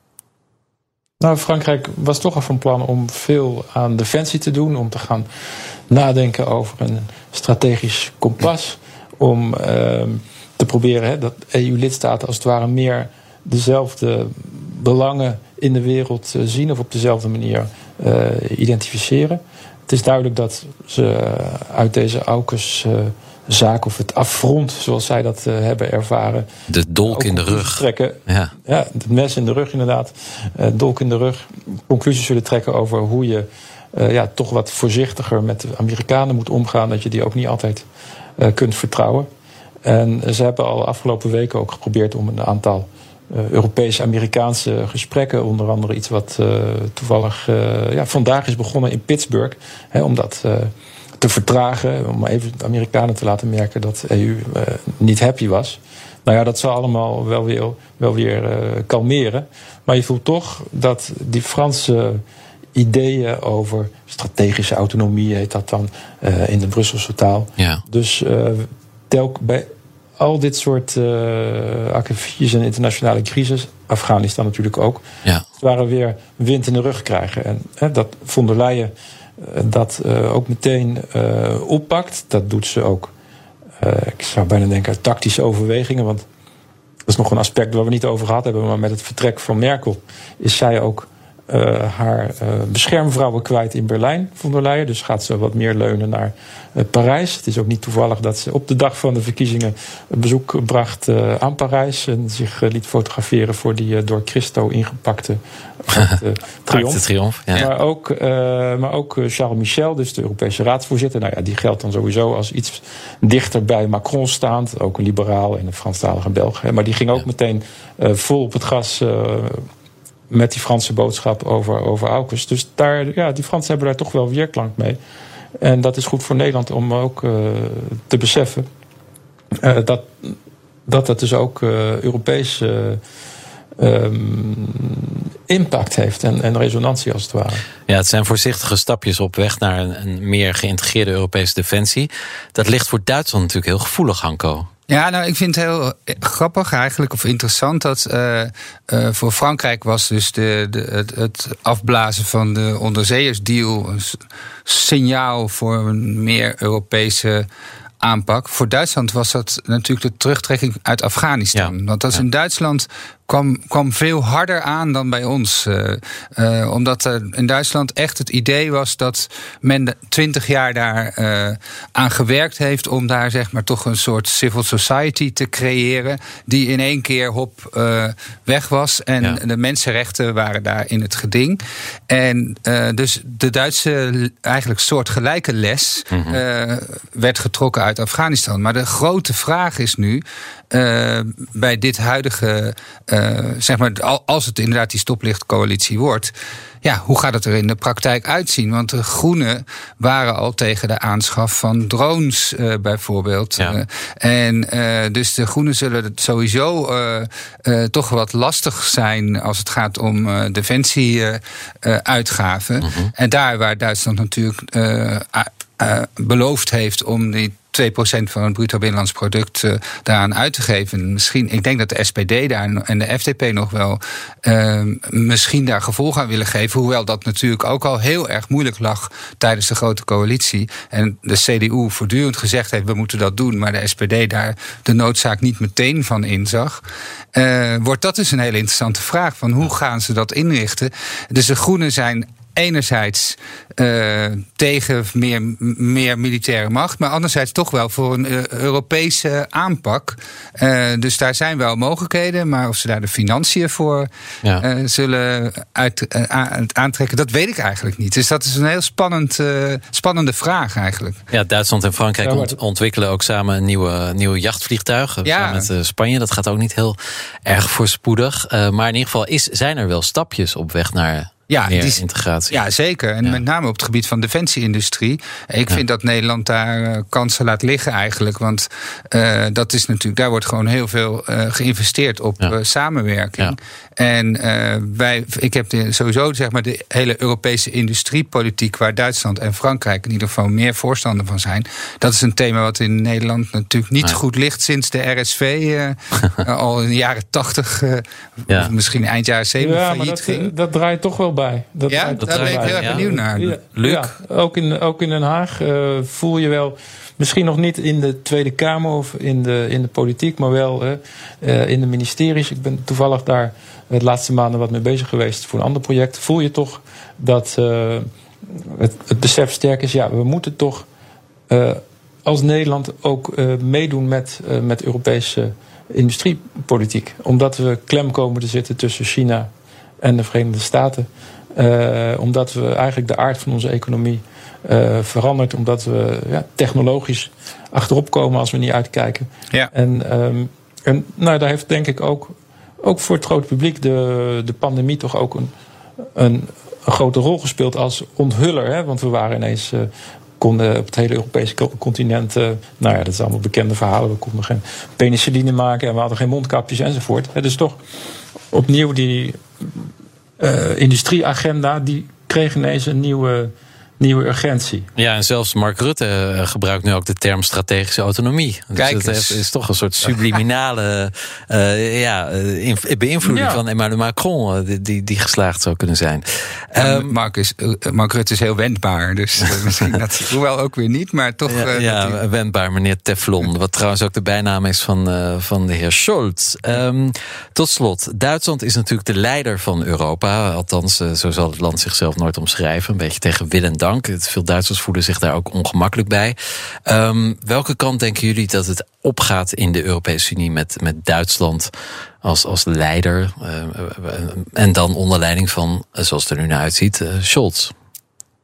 Nou, Frankrijk was toch al van plan om veel aan defensie te doen, om te gaan nadenken over een strategisch kompas, om uh, te proberen dat EU-lidstaten als het ware meer dezelfde belangen in de wereld zien of op dezelfde manier uh, identificeren. Het is duidelijk dat ze uit deze AUKUS zaak of het affront, zoals zij dat uh, hebben ervaren. De dolk in de rug. Trekken. Ja. ja, het mes in de rug inderdaad. dolk in de rug. Conclusies zullen trekken over hoe je ja, toch wat voorzichtiger met de Amerikanen moet omgaan. Dat je die ook niet altijd kunt vertrouwen. En ze hebben al afgelopen weken ook geprobeerd om een aantal uh, Europese-Amerikaanse gesprekken. Onder andere iets wat uh, toevallig uh, ja, vandaag is begonnen in Pittsburgh. Hè, om dat te vertragen. Om even de Amerikanen te laten merken dat de EU niet happy was. Nou ja, dat zal allemaal wel weer, wel weer kalmeren. Maar je voelt toch dat die Franse ideeën over strategische autonomie, heet dat dan in de Brusselse taal. Ja. Dus telk bij al dit soort uh, en internationale crisis, Afghanistan natuurlijk ook, ja. waren weer wind in de rug krijgen. En hè, dat von der Leyen uh, dat uh, ook meteen oppakt, dat doet ze ook. ik zou bijna denken uit tactische overwegingen, want dat is nog een aspect waar we niet over gehad hebben, maar met het vertrek van Merkel is zij ook haar uh, beschermvrouwen kwijt in Berlijn, von der Leyen. Dus gaat ze wat meer leunen naar uh, Parijs. Het is ook niet toevallig dat ze op de dag van de verkiezingen een bezoek bracht aan Parijs. En zich liet fotograferen voor die door Christo ingepakte triomf. triomf ja. Maar ook, maar ook Charles Michel, dus de Europese raadsvoorzitter. Nou ja, die geldt dan sowieso als iets dichter bij Macron staand. Ook een liberaal en een Franstalige Belg. Maar die ging ook ja. meteen vol op het gas met die Franse boodschap over, over AUKUS. Dus daar, ja, die Fransen hebben daar toch wel weerklank mee. En dat is goed voor Nederland om ook uh, te beseffen uh, dat, dat dat dus ook uh, Europees um, impact heeft en, en resonantie als het ware. Ja, het zijn voorzichtige stapjes op weg naar een, een meer geïntegreerde Europese defensie. Dat ligt voor Duitsland natuurlijk heel gevoelig, Hanko. Ja, nou, ik vind het heel grappig eigenlijk, of interessant, dat uh, uh, voor Frankrijk was dus de, de, het, het, afblazen van de onderzeeërsdeal een signaal voor een meer Europese aanpak. Voor Duitsland was dat natuurlijk de terugtrekking uit Afghanistan. Want dat is in Duitsland kwam, kwam veel harder aan dan bij ons. Uh, uh, omdat er in Duitsland echt het idee was dat men twintig jaar daar uh, aan gewerkt heeft om daar zeg maar toch een soort civil society te creëren. Die in één keer hop weg was. En ja. de mensenrechten waren daar in het geding. En dus de Duitse eigenlijk soortgelijke les mm -hmm. werd getrokken uit Afghanistan. Maar de grote vraag is nu. bij dit huidige uh, zeg maar, als het inderdaad die stoplichtcoalitie wordt. Ja, hoe gaat het er in de praktijk uitzien? Want de Groenen waren al tegen de aanschaf van drones, uh, bijvoorbeeld. Ja. Uh, en dus de Groenen zullen het sowieso toch wat lastig zijn als het gaat om defensieuitgaven. Mm -hmm. En daar waar Duitsland natuurlijk beloofd heeft om die 2% van het bruto binnenlands product uh, daaraan uit te geven. Misschien, ik denk dat de SPD daar en de FDP nog wel uh, misschien daar gevolg aan willen geven. Hoewel dat natuurlijk ook al heel erg moeilijk lag tijdens de grote coalitie. En de CDU voortdurend gezegd heeft: we moeten dat doen. Maar de SPD daar de noodzaak niet meteen van inzag. Uh, wordt dat dus een hele interessante vraag: van hoe gaan ze dat inrichten? Dus de Groenen zijn enerzijds uh, tegen meer, meer militaire macht, maar anderzijds toch wel voor een uh, Europese aanpak. Uh, dus daar zijn wel mogelijkheden, maar of ze daar de financiën voor ja. zullen uit, aantrekken, dat weet ik eigenlijk niet. Dus dat is een heel spannend, spannende vraag eigenlijk. Ja, Duitsland en Frankrijk ja, ont ontwikkelen ook samen een nieuwe, nieuwe jachtvliegtuig. Ja. Met Spanje. Dat gaat ook niet heel erg voorspoedig. maar in ieder geval is, zijn er wel stapjes op weg naar ja, die, integratie. Ja, zeker. En met name op het gebied van defensieindustrie. Ik vind dat Nederland daar uh, kansen laat liggen eigenlijk. Want uh, dat is natuurlijk, daar wordt gewoon heel veel uh, geïnvesteerd op samenwerking. En wij, ik heb de, sowieso zeg maar, de hele Europese industriepolitiek, waar Duitsland en Frankrijk in ieder geval meer voorstander van zijn. Dat is een thema wat in Nederland natuurlijk niet goed ligt sinds de RSV al in de jaren tachtig, of misschien eind jaren zeventig failliet dat, ging. Dat draait toch wel bij. Dat ja, dat daar ben ik heel erg benieuwd naar. Ja, Luc? Ja, ook, in, ook in Den Haag uh, voel je wel, misschien nog niet in de Tweede Kamer of in de, in de politiek, maar wel uh, in de ministeries. Ik ben toevallig daar de laatste maanden wat mee bezig geweest voor een ander project. Voel je toch dat uh, het, het, besef sterk is, ja, we moeten toch als Nederland ook meedoen met, met Europese industriepolitiek. Omdat we klem komen te zitten tussen China en de Verenigde Staten. Uh, omdat we eigenlijk de aard van onze economie uh, verandert. Omdat we ja, technologisch achterop komen als we niet uitkijken. Ja. En, um, en nou, daar heeft denk ik ook, ook voor het grote publiek de, de pandemie toch ook een, een, een grote rol gespeeld als onthuller. Hè? Want we waren ineens. Uh, konden op het hele Europese continent, nou ja, dat zijn allemaal bekende verhalen. We konden geen penicilline maken en we hadden geen mondkapjes enzovoort. Dus toch opnieuw die industrieagenda, die kreeg ineens een nieuwe nieuwe urgentie. Ja, en zelfs Mark Rutte eh, gebruikt nu ook de term strategische autonomie. Dus Kijk dus dat is toch een soort subliminale uh, ja, beïnvloeding ja. van Emmanuel Macron, die, die, die, geslaagd zou kunnen zijn. Um, Mark, is, Mark Rutte is heel wendbaar, dus misschien dat, hoewel ook weer niet, maar toch. Ja, ja wendbaar, meneer Teflon, wat trouwens ook de bijnaam is van, van de heer Scholz. Um, tot slot, Duitsland is natuurlijk de leider van Europa, althans, zo zal het land zichzelf nooit omschrijven, een beetje tegen wil en Veel Duitsers voelen zich daar ook ongemakkelijk bij. Um, welke kant denken jullie dat het opgaat in de Europese Unie met, met Duitsland als, als leider? Uh, en dan onder leiding van, zoals het er nu naar uitziet, uh, Scholz?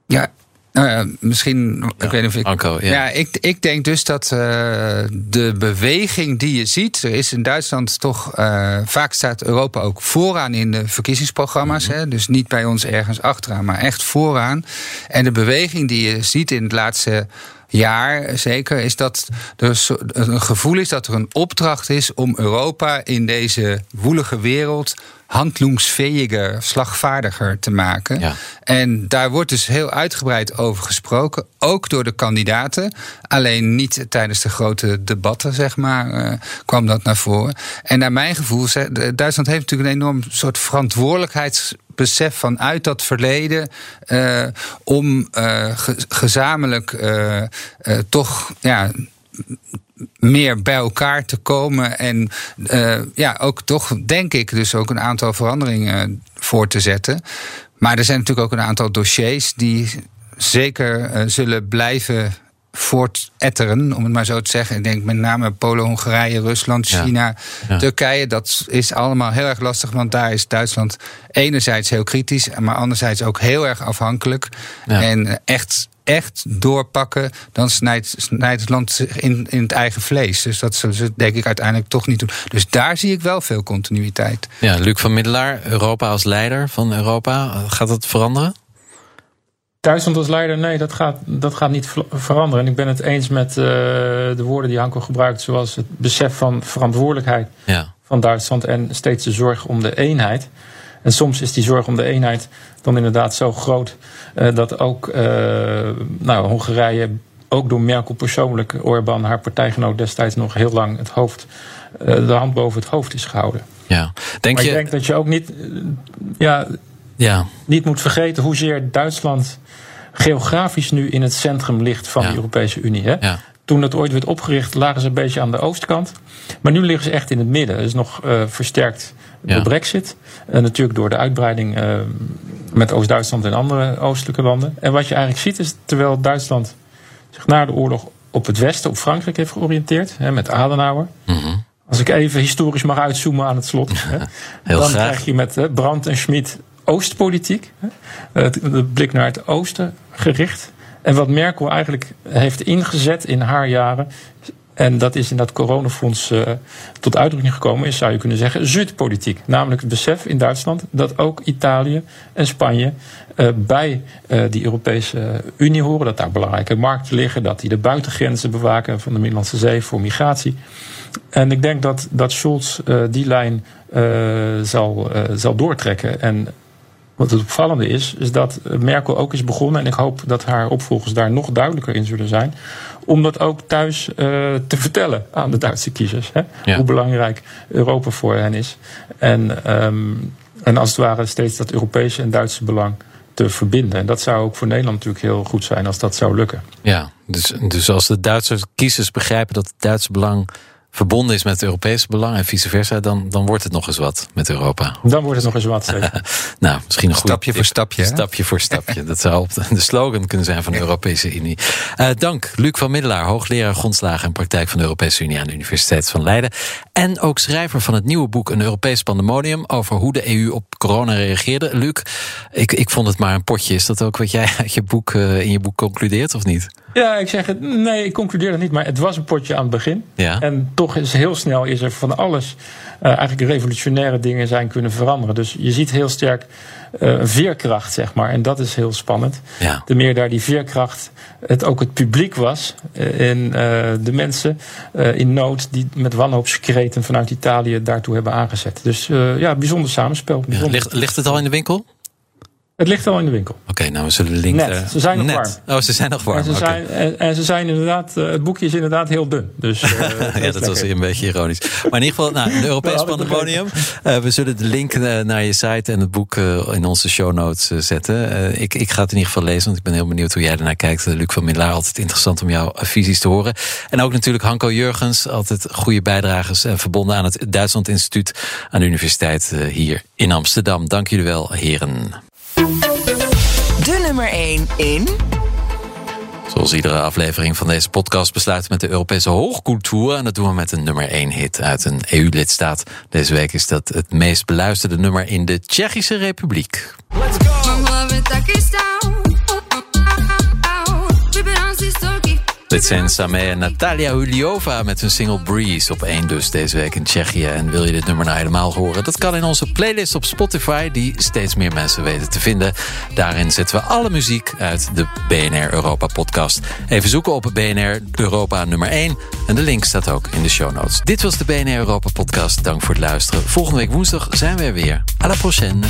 Ja, nou misschien. Ja, ik weet niet of ik. Anko, ja. ja, ik, ik denk dus dat uh, de beweging die je ziet. Er is in Duitsland toch. Uh, vaak staat Europa ook vooraan in de verkiezingsprogramma's. Mm -hmm. hè, dus niet bij ons ergens achteraan, maar echt vooraan. En de beweging die je ziet in het laatste jaar zeker, is dat er een gevoel is dat er een opdracht is om Europa in deze woelige wereld handlungsfähiger, slagvaardiger te maken. Ja. En daar wordt dus heel uitgebreid over gesproken, ook door de kandidaten. Alleen niet tijdens de grote debatten, zeg maar, uh, kwam dat naar voren. En naar mijn gevoel, Duitsland heeft natuurlijk een enorm soort verantwoordelijkheidsbesef vanuit dat verleden uh, om uh, ge gezamenlijk toch ja meer bij elkaar te komen. En uh, ja, ook toch, denk ik, dus ook een aantal veranderingen voor te zetten. Maar er zijn natuurlijk ook een aantal dossiers die zeker uh, zullen blijven voortetteren, om het maar zo te zeggen. Ik denk met name Polen, Hongarije, Rusland, China, Turkije. Dat is allemaal heel erg lastig, want daar is Duitsland enerzijds heel kritisch, maar anderzijds ook heel erg afhankelijk. En echt echt doorpakken, dan snijdt, snijdt het land zich in, in het eigen vlees. Dus dat zullen ze denk ik uiteindelijk toch niet doen. Dus daar zie ik wel veel continuïteit. Ja, Luc van Middelaar, Europa als leider van Europa. Gaat dat veranderen? Duitsland als leider, nee, dat gaat, dat gaat niet veranderen. En ik ben het eens met uh, de woorden die Hanko gebruikt, zoals het besef van verantwoordelijkheid ja. van Duitsland en steeds de zorg om de eenheid. En soms is die zorg om de eenheid dan inderdaad zo groot uh, dat ook uh, nou, Hongarije, ook door Merkel persoonlijk, Orbán, haar partijgenoot destijds nog heel lang het hoofd, de hand boven het hoofd is gehouden. Ja. Denk maar je... ik denk dat je ook niet, ja, ja. niet moet vergeten hoezeer Duitsland geografisch nu in het centrum ligt van de Europese Unie. Hè? Ja. Toen het ooit werd opgericht, lagen ze een beetje aan de oostkant. Maar nu liggen ze echt in het midden. Dat is nog uh, versterkt door ja. Brexit. En natuurlijk door de uitbreiding uh, met Oost-Duitsland en andere oostelijke landen. En wat je eigenlijk ziet is, terwijl Duitsland zich na de oorlog op het westen, op Frankrijk heeft georiënteerd, hè, met Adenauer. Mm -hmm. Als ik even historisch mag uitzoomen aan het slot. Hè, Heel dan graag. krijg je met hè, Brandt en Schmid Oostpolitiek. De blik naar het oosten gericht. En wat Merkel eigenlijk heeft ingezet in haar jaren. En dat is in dat coronafonds uh, tot uitdrukking gekomen, is zou je kunnen zeggen, Zuidpolitiek. Namelijk het besef in Duitsland dat ook Italië en Spanje uh, bij uh, die Europese Unie horen. Dat daar belangrijke markten liggen, dat die de buitengrenzen bewaken van de Middellandse Zee voor migratie. En ik denk dat, dat Scholz die lijn zal, zal doortrekken. En wat het opvallende is, is dat Merkel ook is begonnen, en ik hoop dat haar opvolgers daar nog duidelijker in zullen zijn, om dat ook thuis uh, te vertellen aan de Duitse kiezers. Hè? Ja. Hoe belangrijk Europa voor hen is. En, um, en als het ware steeds dat Europese en Duitse belang te verbinden. En dat zou ook voor Nederland natuurlijk heel goed zijn als dat zou lukken. Ja, dus, dus als de Duitse kiezers begrijpen dat het Duitse belang verbonden is met het Europese belang en vice versa, dan, dan wordt het nog eens wat met Europa. Dan wordt het nog eens wat. nou, misschien een goed stapje voor stapje. Stapje voor stapje. Dat zou de slogan kunnen zijn van de Europese Unie. Uh, dank, Luc van Middelaar, hoogleraar grondslagen en praktijk van de Europese Unie aan de Universiteit van Leiden. En ook schrijver van het nieuwe boek Een Europees Pandemonium over hoe de EU op corona reageerde. Luc, ik, ik vond het maar een potje. Is dat ook wat jij uit je boek, uh, in je boek concludeert of niet? Ja, ik zeg het. Nee, ik concludeer het niet. Maar het was een potje aan het begin. Ja. En toch is heel snel is er van alles. Uh, eigenlijk revolutionaire dingen zijn kunnen veranderen. Dus je ziet heel sterk uh, veerkracht, zeg maar. En dat is heel spannend. Ja. De meer daar die veerkracht het ook het publiek was. Uh, en de mensen in nood die met wanhoopskreten vanuit Italië daartoe hebben aangezet. Dus ja, bijzonder samenspel. Bijzonder. Ja, ligt, ligt het al in de winkel? Het ligt al in de winkel. Oké, okay, nou we zullen de link. Net. Ze zijn nog Net. warm. Oh, ze zijn nog warm. En ze, okay. zijn, en, en, ze zijn inderdaad, uh, het boekje is inderdaad heel dun. Dus, uh, ja, dat was een beetje ironisch. Maar in ieder geval, nou, een Europees pandemonium. We zullen de link naar je site en het boek in onze show notes zetten. ik, ik ga het in ieder geval lezen, want ik ben heel benieuwd hoe jij ernaar kijkt. Luc van Middelaar, altijd interessant om jouw visies te horen. En ook natuurlijk Hanko Jurgens, altijd goede bijdragers. verbonden aan het Duitsland Instituut aan de Universiteit hier in Amsterdam. Dank jullie wel, heren. Nummer 1 in. Zoals iedere aflevering van deze podcast besluiten met de Europese hoogcultuur. En dat doen we met een nummer 1 hit uit een EU-lidstaat. Deze week is dat het meest beluisterde nummer in de Tsjechische Republiek. Let's go! Dit zijn Samé en Natalia Huliova met hun single Breeze op 1 dus deze week in Tsjechië. En wil je dit nummer nou helemaal horen? Dat kan in onze playlist op Spotify, die steeds meer mensen weten te vinden. Daarin zetten we alle muziek uit de BNR Europa podcast. Even zoeken op BNR Europa nummer 1 en de link staat ook in de show notes. Dit was de BNR Europa podcast. Dank voor het luisteren. Volgende week woensdag zijn we er weer. À la prochaine.